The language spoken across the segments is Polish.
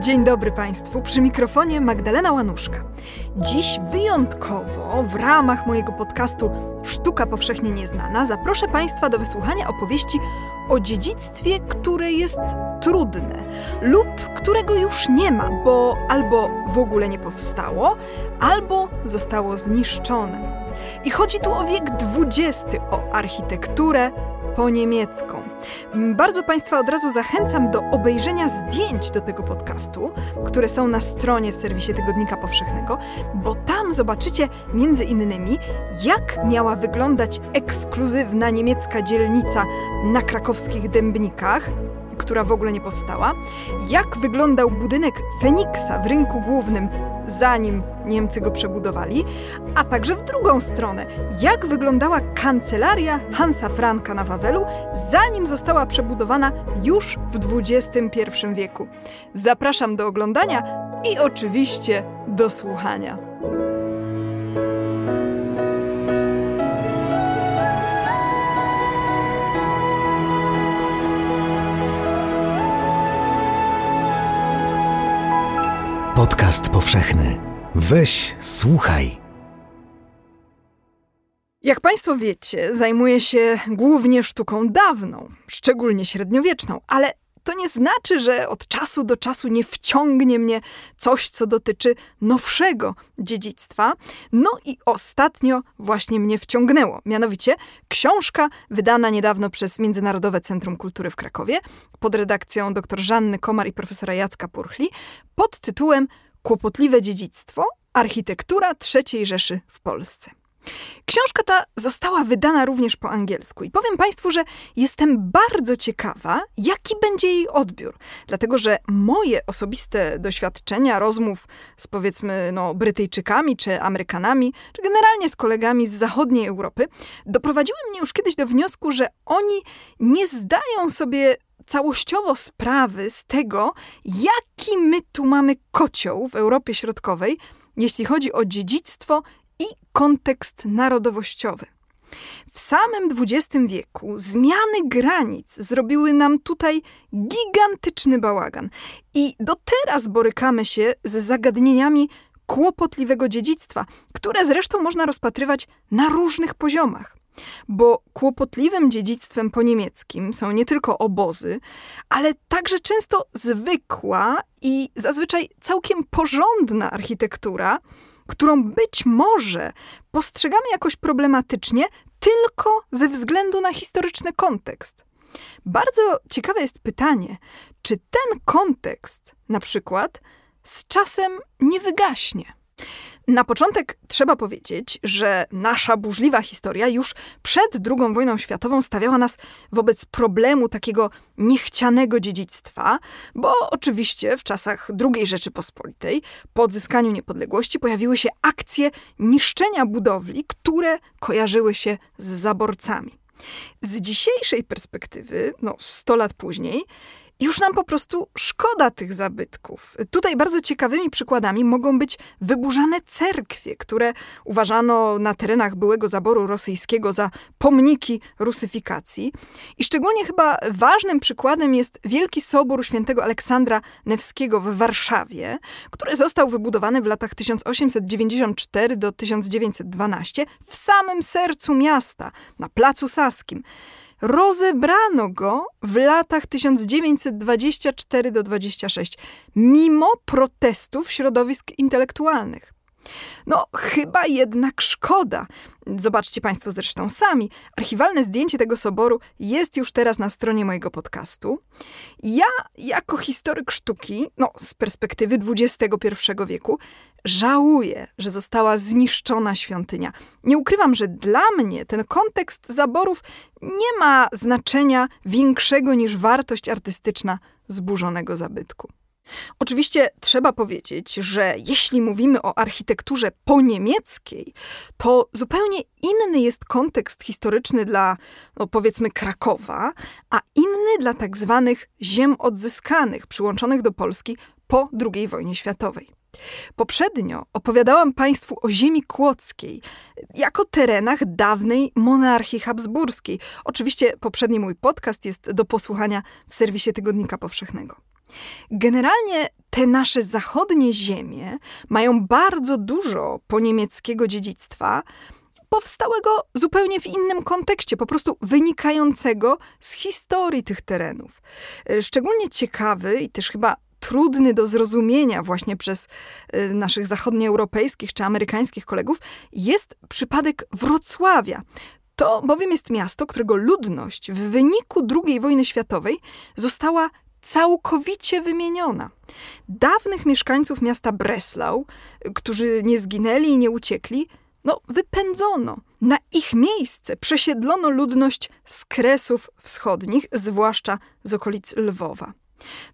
Dzień dobry Państwu, przy mikrofonie Magdalena Łanuszka. Dziś wyjątkowo w ramach mojego podcastu Sztuka Powszechnie Nieznana zaproszę Państwa do wysłuchania opowieści o dziedzictwie, które jest trudne lub którego już nie ma, bo albo w ogóle nie powstało, albo zostało zniszczone. I chodzi tu o wiek XX, o architekturę, po niemiecką. Bardzo Państwa od razu zachęcam do obejrzenia zdjęć do tego podcastu, które są na stronie w serwisie Tygodnika Powszechnego, bo tam zobaczycie między innymi, jak miała wyglądać ekskluzywna niemiecka dzielnica na krakowskich Dębnikach, która w ogóle nie powstała, jak wyglądał budynek Feniksa w rynku głównym, zanim Niemcy go przebudowali, a także w drugą stronę, jak wyglądała kancelaria Hansa Franka na Wawelu, zanim została przebudowana już w XXI wieku. Zapraszam do oglądania i oczywiście do słuchania. Podcast powszechny. Weź, słuchaj. Jak Państwo wiecie, zajmuję się głównie sztuką dawną, szczególnie średniowieczną, ale to nie znaczy, że od czasu do czasu nie wciągnie mnie coś, co dotyczy nowszego dziedzictwa. No i ostatnio właśnie mnie wciągnęło. Mianowicie książka wydana niedawno przez Międzynarodowe Centrum Kultury w Krakowie pod redakcją dr Żanny Komar i profesora Jacka Purchli pod tytułem Kłopotliwe dziedzictwo architektura III Rzeszy w Polsce. Książka ta została wydana również po angielsku i powiem Państwu, że jestem bardzo ciekawa, jaki będzie jej odbiór, dlatego że moje osobiste doświadczenia rozmów z powiedzmy no, Brytyjczykami czy Amerykanami, czy generalnie z kolegami z zachodniej Europy, doprowadziły mnie już kiedyś do wniosku, że oni nie zdają sobie całościowo sprawy z tego, jaki my tu mamy kocioł w Europie Środkowej, jeśli chodzi o dziedzictwo kontekst narodowościowy. W samym XX wieku zmiany granic zrobiły nam tutaj gigantyczny bałagan i do teraz borykamy się z zagadnieniami kłopotliwego dziedzictwa, które zresztą można rozpatrywać na różnych poziomach. Bo kłopotliwym dziedzictwem po niemieckim są nie tylko obozy, ale także często zwykła i zazwyczaj całkiem porządna architektura, którą być może postrzegamy jakoś problematycznie tylko ze względu na historyczny kontekst. Bardzo ciekawe jest pytanie, czy ten kontekst, na przykład, z czasem nie wygaśnie. Na początek trzeba powiedzieć, że nasza burzliwa historia już przed II wojną światową stawiała nas wobec problemu takiego niechcianego dziedzictwa, bo oczywiście w czasach II Rzeczypospolitej, po odzyskaniu niepodległości, pojawiły się akcje niszczenia budowli, które kojarzyły się z zaborcami. Z dzisiejszej perspektywy, no 100 lat później, już nam po prostu szkoda tych zabytków. Tutaj bardzo ciekawymi przykładami mogą być wyburzane cerkwie, które uważano na terenach byłego zaboru rosyjskiego za pomniki rusyfikacji. I szczególnie chyba ważnym przykładem jest Wielki Sobór Świętego Aleksandra Newskiego w Warszawie, który został wybudowany w latach 1894 do 1912 w samym sercu miasta, na Placu Saskim rozebrano go w latach 1924 do 26, mimo protestów środowisk intelektualnych. No, chyba jednak szkoda. Zobaczcie Państwo zresztą sami. Archiwalne zdjęcie tego soboru jest już teraz na stronie mojego podcastu. Ja, jako historyk sztuki, no, z perspektywy XXI wieku, żałuję, że została zniszczona świątynia. Nie ukrywam, że dla mnie ten kontekst zaborów nie ma znaczenia większego niż wartość artystyczna zburzonego zabytku. Oczywiście trzeba powiedzieć, że jeśli mówimy o architekturze poniemieckiej, to zupełnie inny jest kontekst historyczny dla, no powiedzmy, Krakowa, a inny dla tak zwanych ziem odzyskanych, przyłączonych do Polski po II wojnie światowej. Poprzednio opowiadałam Państwu o ziemi kłodzkiej, jako terenach dawnej monarchii habsburskiej. Oczywiście poprzedni mój podcast jest do posłuchania w serwisie Tygodnika Powszechnego. Generalnie te nasze zachodnie ziemie mają bardzo dużo poniemieckiego dziedzictwa, powstałego zupełnie w innym kontekście, po prostu wynikającego z historii tych terenów. Szczególnie ciekawy i też chyba trudny do zrozumienia właśnie przez y, naszych zachodnioeuropejskich czy amerykańskich kolegów, jest przypadek Wrocławia. To bowiem jest miasto, którego ludność w wyniku II wojny światowej została całkowicie wymieniona. Dawnych mieszkańców miasta Breslau, którzy nie zginęli i nie uciekli, no, wypędzono. Na ich miejsce przesiedlono ludność z Kresów Wschodnich, zwłaszcza z okolic Lwowa.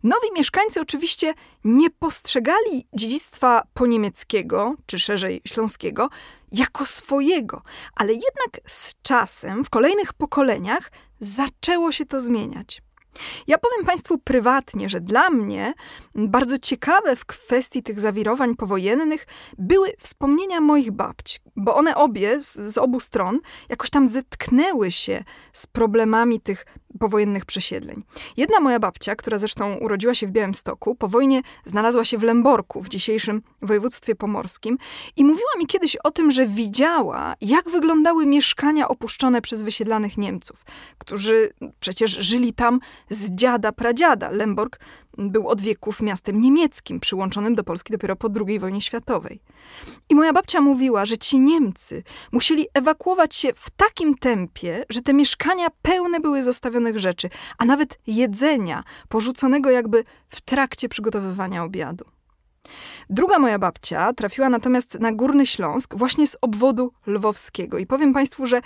Nowi mieszkańcy oczywiście nie postrzegali dziedzictwa poniemieckiego, czy szerzej śląskiego, jako swojego, ale jednak z czasem, w kolejnych pokoleniach, zaczęło się to zmieniać. Ja powiem Państwu prywatnie, że dla mnie bardzo ciekawe w kwestii tych zawirowań powojennych były wspomnienia moich babci, bo one obie z, z obu stron jakoś tam zetknęły się z problemami tych powojennych przesiedleń. Jedna moja babcia, która zresztą urodziła się w Białymstoku, po wojnie znalazła się w Lęborku, w dzisiejszym województwie pomorskim i mówiła mi kiedyś o tym, że widziała, jak wyglądały mieszkania opuszczone przez wysiedlanych Niemców, którzy przecież żyli tam z dziada pradziada. Lęborg był od wieków miastem niemieckim, przyłączonym do Polski dopiero po II wojnie światowej. I moja babcia mówiła, że ci Niemcy musieli ewakuować się w takim tempie, że te mieszkania pełne były zostawionych rzeczy, a nawet jedzenia, porzuconego jakby w trakcie przygotowywania obiadu. Druga moja babcia trafiła natomiast na Górny Śląsk, właśnie z obwodu lwowskiego. I powiem Państwu, że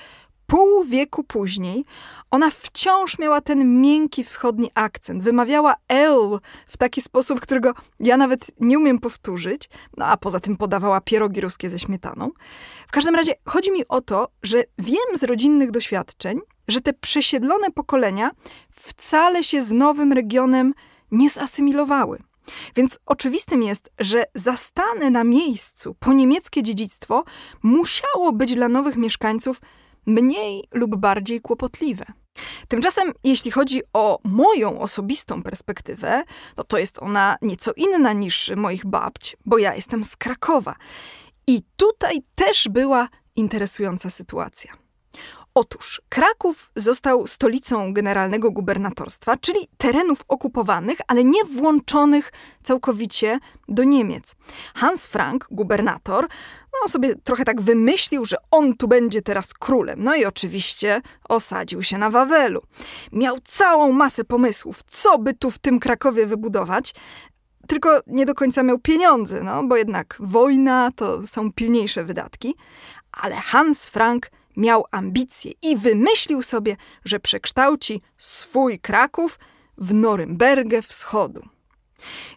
pół wieku później ona wciąż miała ten miękki wschodni akcent. Wymawiała L w taki sposób, którego ja nawet nie umiem powtórzyć, no a poza tym podawała pierogi ruskie ze śmietaną. W każdym razie chodzi mi o to, że wiem z rodzinnych doświadczeń, że te przesiedlone pokolenia wcale się z nowym regionem nie zasymilowały. Więc oczywistym jest, że zastane na miejscu po niemieckie dziedzictwo musiało być dla nowych mieszkańców mniej lub bardziej kłopotliwe. Tymczasem, jeśli chodzi o moją osobistą perspektywę, no to jest ona nieco inna niż moich babć, bo ja jestem z Krakowa. I tutaj też była interesująca sytuacja. Otóż Kraków został stolicą generalnego gubernatorstwa, czyli terenów okupowanych, ale nie włączonych całkowicie do Niemiec. Hans Frank, gubernator, no sobie trochę tak wymyślił, że on tu będzie teraz królem. No i oczywiście osadził się na Wawelu. Miał całą masę pomysłów, co by tu w tym Krakowie wybudować, tylko nie do końca miał pieniądze, no bo jednak wojna to są pilniejsze wydatki. Ale Hans Frank miał ambicje i wymyślił sobie, że przekształci swój Kraków w Norymbergę Wschodu.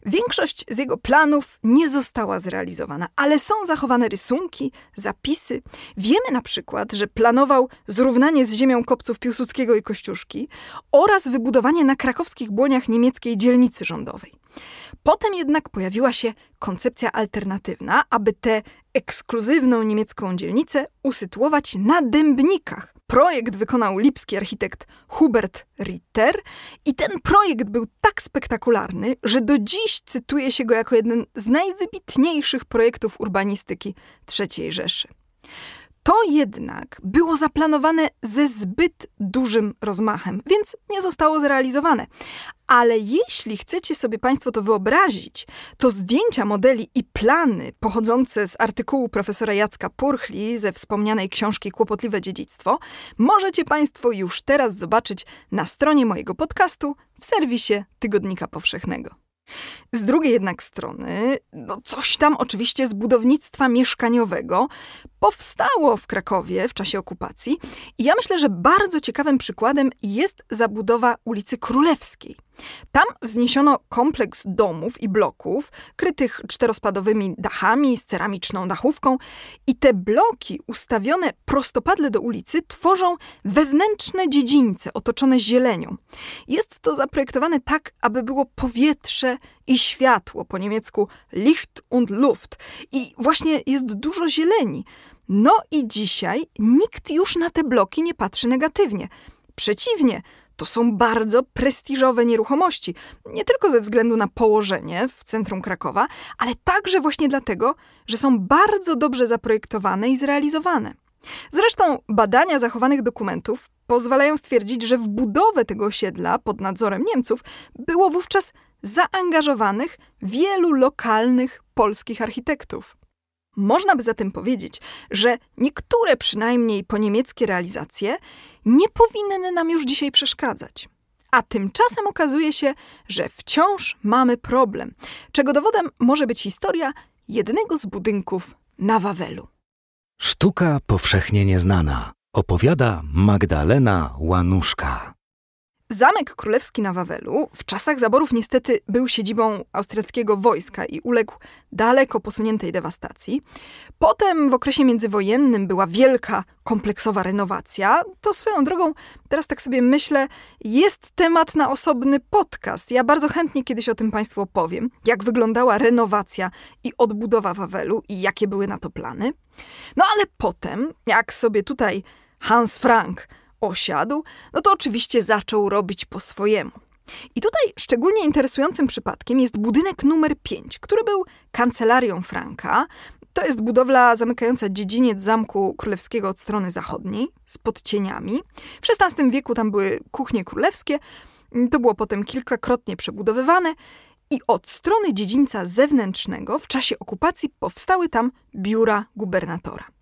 Większość z jego planów nie została zrealizowana, ale są zachowane rysunki, zapisy. Wiemy na przykład, że planował zrównanie z ziemią kopców Piłsudskiego i Kościuszki oraz wybudowanie na krakowskich błoniach niemieckiej dzielnicy rządowej. Potem jednak pojawiła się koncepcja alternatywna, aby tę ekskluzywną niemiecką dzielnicę usytuować na Dębnikach. Projekt wykonał lipski architekt Hubert Ritter i ten projekt był tak spektakularny, że do dziś cytuje się go jako jeden z najwybitniejszych projektów urbanistyki III Rzeszy. To jednak było zaplanowane ze zbyt dużym rozmachem, więc nie zostało zrealizowane. Ale jeśli chcecie sobie Państwo to wyobrazić, to zdjęcia modeli i plany pochodzące z artykułu profesora Jacka Purchli ze wspomnianej książki Kłopotliwe dziedzictwo możecie Państwo już teraz zobaczyć na stronie mojego podcastu w serwisie Tygodnika Powszechnego. Z drugiej jednak strony, no coś tam oczywiście z budownictwa mieszkaniowego powstało w Krakowie w czasie okupacji i ja myślę, że bardzo ciekawym przykładem jest zabudowa ulicy Królewskiej. Tam wzniesiono kompleks domów i bloków, krytych czterospadowymi dachami z ceramiczną dachówką, i te bloki ustawione prostopadle do ulicy tworzą wewnętrzne dziedzińce otoczone zielenią. Jest to zaprojektowane tak, aby było powietrze i światło, po niemiecku Licht und Luft. I właśnie jest dużo zieleni. No i dzisiaj nikt już na te bloki nie patrzy negatywnie. Przeciwnie, to są bardzo prestiżowe nieruchomości. Nie tylko ze względu na położenie w centrum Krakowa, ale także właśnie dlatego, że są bardzo dobrze zaprojektowane i zrealizowane. Zresztą badania zachowanych dokumentów pozwalają stwierdzić, że w budowę tego osiedla pod nadzorem Niemców było wówczas zaangażowanych wielu lokalnych polskich architektów. Można by zatem powiedzieć, że niektóre przynajmniej poniemieckie realizacje nie powinny nam już dzisiaj przeszkadzać. A tymczasem okazuje się, że wciąż mamy problem, czego dowodem może być historia jednego z budynków na Wawelu. Sztuka powszechnie nieznana. Opowiada Magdalena Łanuszka. Zamek Królewski na Wawelu w czasach zaborów niestety był siedzibą austriackiego wojska i uległ daleko posuniętej dewastacji. Potem w okresie międzywojennym była wielka, kompleksowa renowacja. To swoją drogą, teraz tak sobie myślę, jest temat na osobny podcast. Ja bardzo chętnie kiedyś o tym Państwu opowiem, jak wyglądała renowacja i odbudowa Wawelu i jakie były na to plany. No ale potem, jak sobie tutaj Hans Frank osiadł, no to oczywiście zaczął robić po swojemu. I tutaj szczególnie interesującym przypadkiem jest budynek numer 5, który był kancelarią Franka. To jest budowla zamykająca dziedziniec Zamku Królewskiego od strony zachodniej, z podcieniami. W XVI wieku tam były kuchnie królewskie. To było potem kilkakrotnie przebudowywane. I od strony dziedzińca zewnętrznego w czasie okupacji powstały tam biura gubernatora.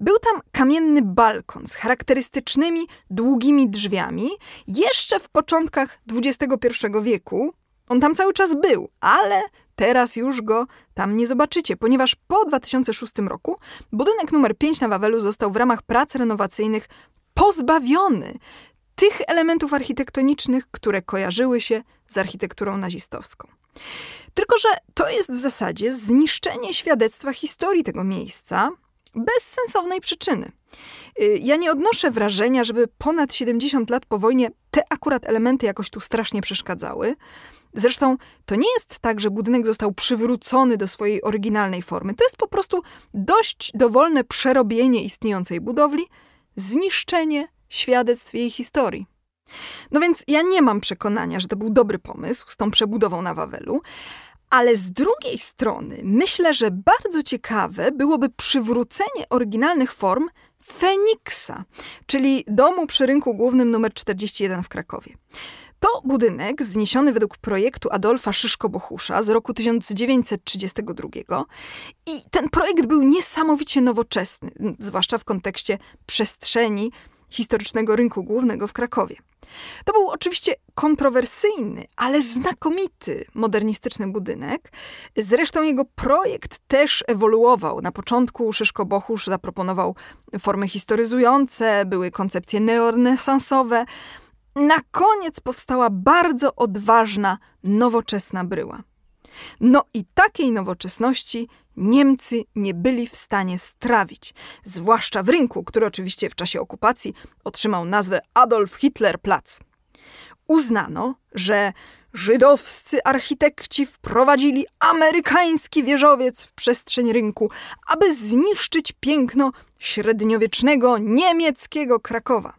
Był tam kamienny balkon z charakterystycznymi, długimi drzwiami. Jeszcze w początkach XXI wieku on tam cały czas był, ale teraz już go tam nie zobaczycie, ponieważ po 2006 roku budynek numer 5 na Wawelu został w ramach prac renowacyjnych pozbawiony tych elementów architektonicznych, które kojarzyły się z architekturą nazistowską. Tylko, że to jest w zasadzie zniszczenie świadectwa historii tego miejsca, bez sensownej przyczyny. Y, ja nie odnoszę wrażenia, żeby ponad 70 lat po wojnie te akurat elementy jakoś tu strasznie przeszkadzały. Zresztą to nie jest tak, że budynek został przywrócony do swojej oryginalnej formy. To jest po prostu dość dowolne przerobienie istniejącej budowli, zniszczenie świadectw jej historii. No więc ja nie mam przekonania, że to był dobry pomysł z tą przebudową na Wawelu, ale z drugiej strony myślę, że bardzo ciekawe byłoby przywrócenie oryginalnych form Feniksa, czyli domu przy rynku głównym nr 41 w Krakowie. To budynek wzniesiony według projektu Adolfa Szyszko-Bohusza z roku 1932 i ten projekt był niesamowicie nowoczesny, zwłaszcza w kontekście przestrzeni historycznego rynku głównego w Krakowie. To był oczywiście kontrowersyjny, ale znakomity modernistyczny budynek. Zresztą jego projekt też ewoluował. Na początku Szyszko Bochusz zaproponował formy historyzujące, były koncepcje neorenesansowe. Na koniec powstała bardzo odważna, nowoczesna bryła. No i takiej nowoczesności Niemcy nie byli w stanie strawić, zwłaszcza w rynku, który oczywiście w czasie okupacji otrzymał nazwę Adolf Hitler Platz. Uznano, że żydowscy architekci wprowadzili amerykański wieżowiec w przestrzeń rynku, aby zniszczyć piękno średniowiecznego niemieckiego Krakowa.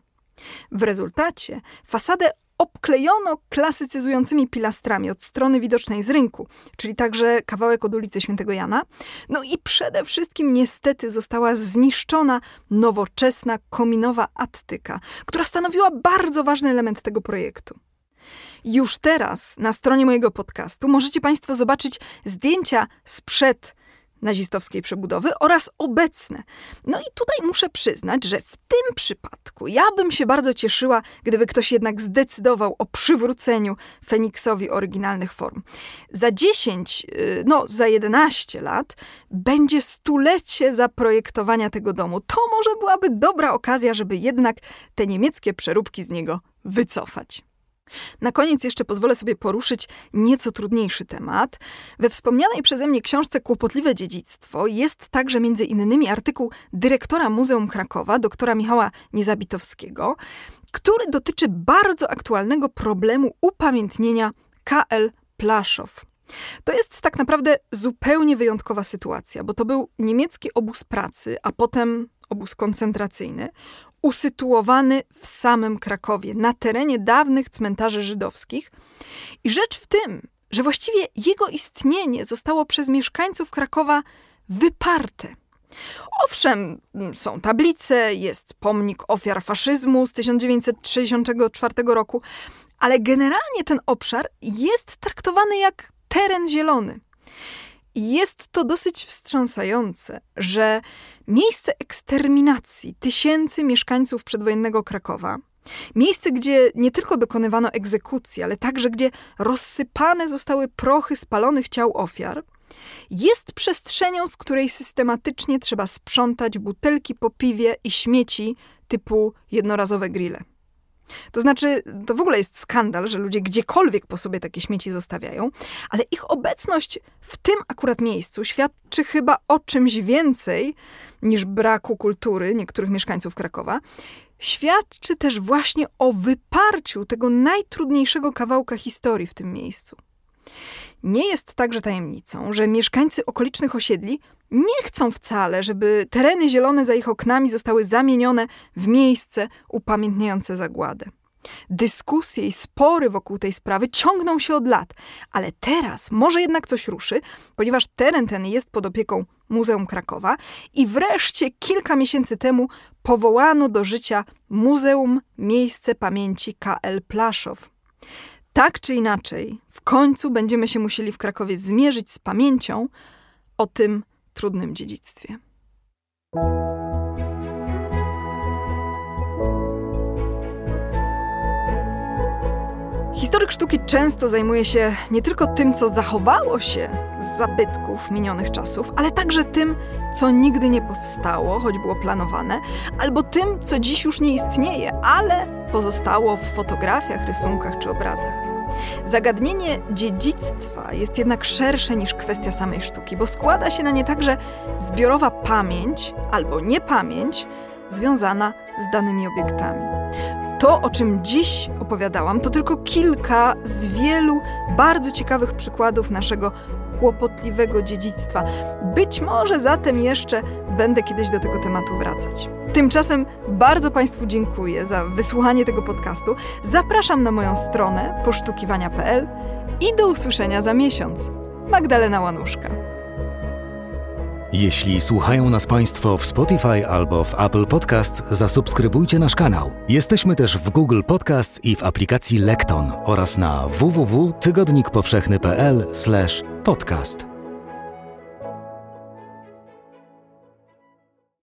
W rezultacie fasadę obklejono klasycyzującymi pilastrami od strony widocznej z rynku, czyli także kawałek od ulicy Świętego Jana. No i przede wszystkim niestety została zniszczona nowoczesna kominowa attyka, która stanowiła bardzo ważny element tego projektu. Już teraz na stronie mojego podcastu możecie Państwo zobaczyć zdjęcia sprzed nazistowskiej przebudowy oraz obecne. No i tutaj muszę przyznać, że w tym przypadku ja bym się bardzo cieszyła, gdyby ktoś jednak zdecydował o przywróceniu Feniksowi oryginalnych form. Za 10, y, no za 11 lat będzie stulecie zaprojektowania tego domu. To może byłaby dobra okazja, żeby jednak te niemieckie przeróbki z niego wycofać. Na koniec jeszcze pozwolę sobie poruszyć nieco trudniejszy temat. We wspomnianej przeze mnie książce Kłopotliwe dziedzictwo jest także między innymi artykuł dyrektora Muzeum Krakowa, doktora Michała Niezabitowskiego, który dotyczy bardzo aktualnego problemu upamiętnienia KL Plaszow. To jest tak naprawdę zupełnie wyjątkowa sytuacja, bo to był niemiecki obóz pracy, a potem obóz koncentracyjny, usytuowany w samym Krakowie, na terenie dawnych cmentarzy żydowskich. I rzecz w tym, że właściwie jego istnienie zostało przez mieszkańców Krakowa wyparte. Owszem, są tablice, jest pomnik ofiar faszyzmu z 1964 roku, ale generalnie ten obszar jest traktowany jak teren zielony. Jest to dosyć wstrząsające, że miejsce eksterminacji tysięcy mieszkańców przedwojennego Krakowa, miejsce, gdzie nie tylko dokonywano egzekucji, ale także gdzie rozsypane zostały prochy spalonych ciał ofiar, jest przestrzenią, z której systematycznie trzeba sprzątać butelki po piwie i śmieci typu jednorazowe grille. To znaczy, to w ogóle jest skandal, że ludzie gdziekolwiek po sobie takie śmieci zostawiają, ale ich obecność w tym akurat miejscu świadczy chyba o czymś więcej niż braku kultury niektórych mieszkańców Krakowa. Świadczy też właśnie o wyparciu tego najtrudniejszego kawałka historii w tym miejscu. Nie jest także tajemnicą, że mieszkańcy okolicznych osiedli nie chcą wcale, żeby tereny zielone za ich oknami zostały zamienione w miejsce upamiętniające zagładę. Dyskusje i spory wokół tej sprawy ciągną się od lat, ale teraz może jednak coś ruszy, ponieważ teren ten jest pod opieką Muzeum Krakowa i wreszcie kilka miesięcy temu powołano do życia Muzeum Miejsce Pamięci KL Plaszow. Tak czy inaczej, w końcu będziemy się musieli w Krakowie zmierzyć z pamięcią o tym trudnym dziedzictwie. Historyk sztuki często zajmuje się nie tylko tym, co zachowało się z zabytków minionych czasów, ale także tym, co nigdy nie powstało, choć było planowane, albo tym, co dziś już nie istnieje, ale pozostało w fotografiach, rysunkach czy obrazach. Zagadnienie dziedzictwa jest jednak szersze niż kwestia samej sztuki, bo składa się na nie także zbiorowa pamięć albo niepamięć związana z danymi obiektami. To, o czym dziś opowiadałam, to tylko kilka z wielu bardzo ciekawych przykładów naszego kłopotliwego dziedzictwa. Być może zatem jeszcze będę kiedyś do tego tematu wracać. Tymczasem bardzo Państwu dziękuję za wysłuchanie tego podcastu. Zapraszam na moją stronę posztukiwania.pl i do usłyszenia za miesiąc. Magdalena Łanuszka. Jeśli słuchają nas Państwo w Spotify albo w Apple Podcasts, zasubskrybujcie nasz kanał. Jesteśmy też w Google Podcasts i w aplikacji Lekton oraz na www.tygodnikpowszechny.pl/podcast.